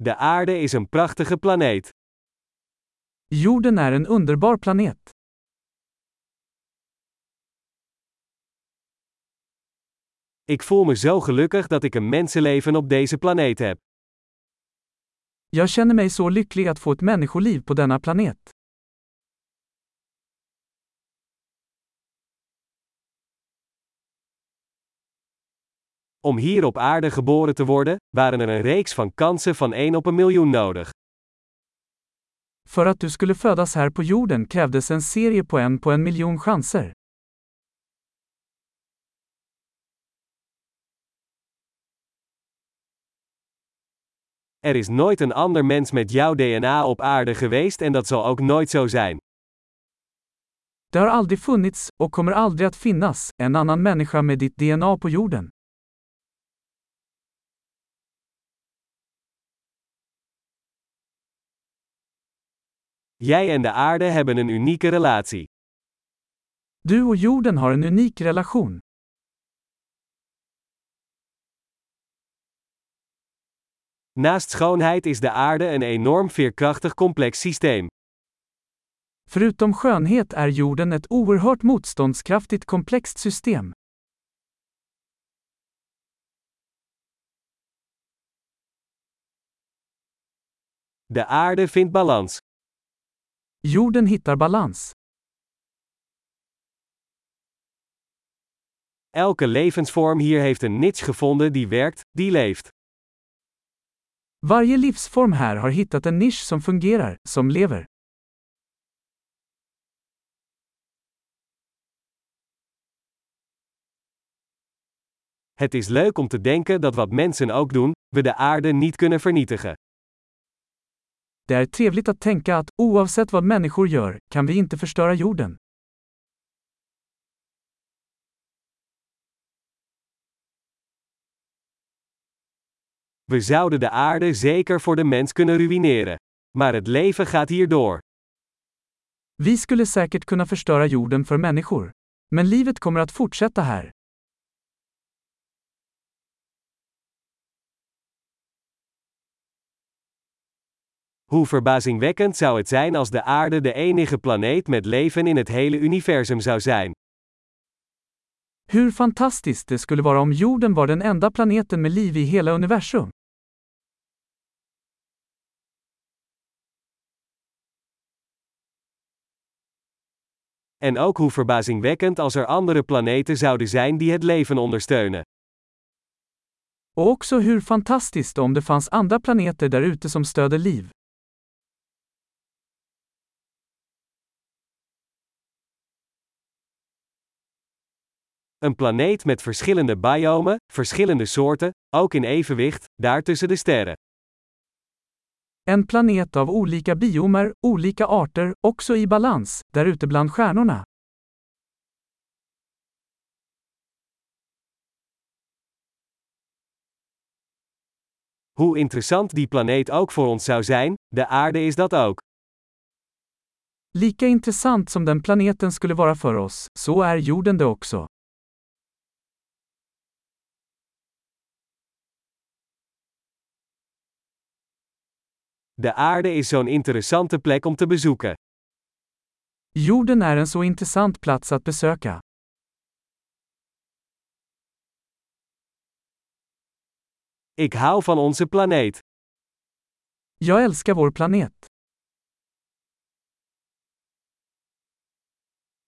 De aarde is een prachtige planeet. Jorden är en underbar planet. Ik voel me zo gelukkig dat ik een mensenleven op deze planeet heb. Jag känner mig så lycklig att få ett människoliv på denna planet. Om hier op aarde geboren te worden, waren er een reeks van kansen van 1 op een miljoen nodig. För att du skulle födas här på jorden krävdes en serie på en på en miljon chanser. Er is nooit een ander mens met jouw DNA op aarde geweest en dat zal ook nooit zo zijn. Det har aldrig funnits, och kommer aldrig att finnas, en annan människa med ditt DNA på jorden. Jij en de aarde hebben een unieke relatie. Du och jorden har en unik relation. Naast schoonheid is de aarde een enorm veerkrachtig complex systeem. Förutom skönhet är jorden ett oerhört motståndskraftigt komplext system. De aarde vindt balans. Jorden hittar balans. Elke levensvorm hier heeft een niche gevonden die werkt, die leeft. Varje livsform här har hittat en nisch som fungerar, som lever. Het is leuk om te denken dat wat mensen ook doen, we de aarde niet kunnen vernietigen. Det är trevligt att tänka att, oavsett vad människor gör, kan vi inte förstöra jorden. We zouden de aarde zeker voor de mens kunnen ruïneren. Maar het leven gaat hier door. Vi skulle säkert kunna förstöra jorden för människor. Men livet kommer att fortsätta här. Hoe verbazingwekkend zou het zijn als de aarde de enige planeet met leven in het hele universum zou zijn. Hur fantastiskt det skulle vara om jorden var den enda planeten med liv i hela universum. En ook hoe verbazingwekkend als er andere planeten zouden zijn die het leven ondersteunen. Och också hur fantastiskt om det fanns andra planeter där ute som stöder liv. Een planeet met verschillende biomen, verschillende soorten, ook in evenwicht, daar tussen de sterren. En planet av olika biomer, olika arter, också i balans, där ute bland stjärnorna. Hoe interessant die planeet ook voor ons zou zijn, de aarde is dat ook. Lika intressant som den planeten skulle vara för oss, så är jorden det också. De aarde is zo'n interessante plek om te bezoeken. Jorden är en så intressant plats att besöka. Ik hou van onze planeet. Jag älskar vår planet.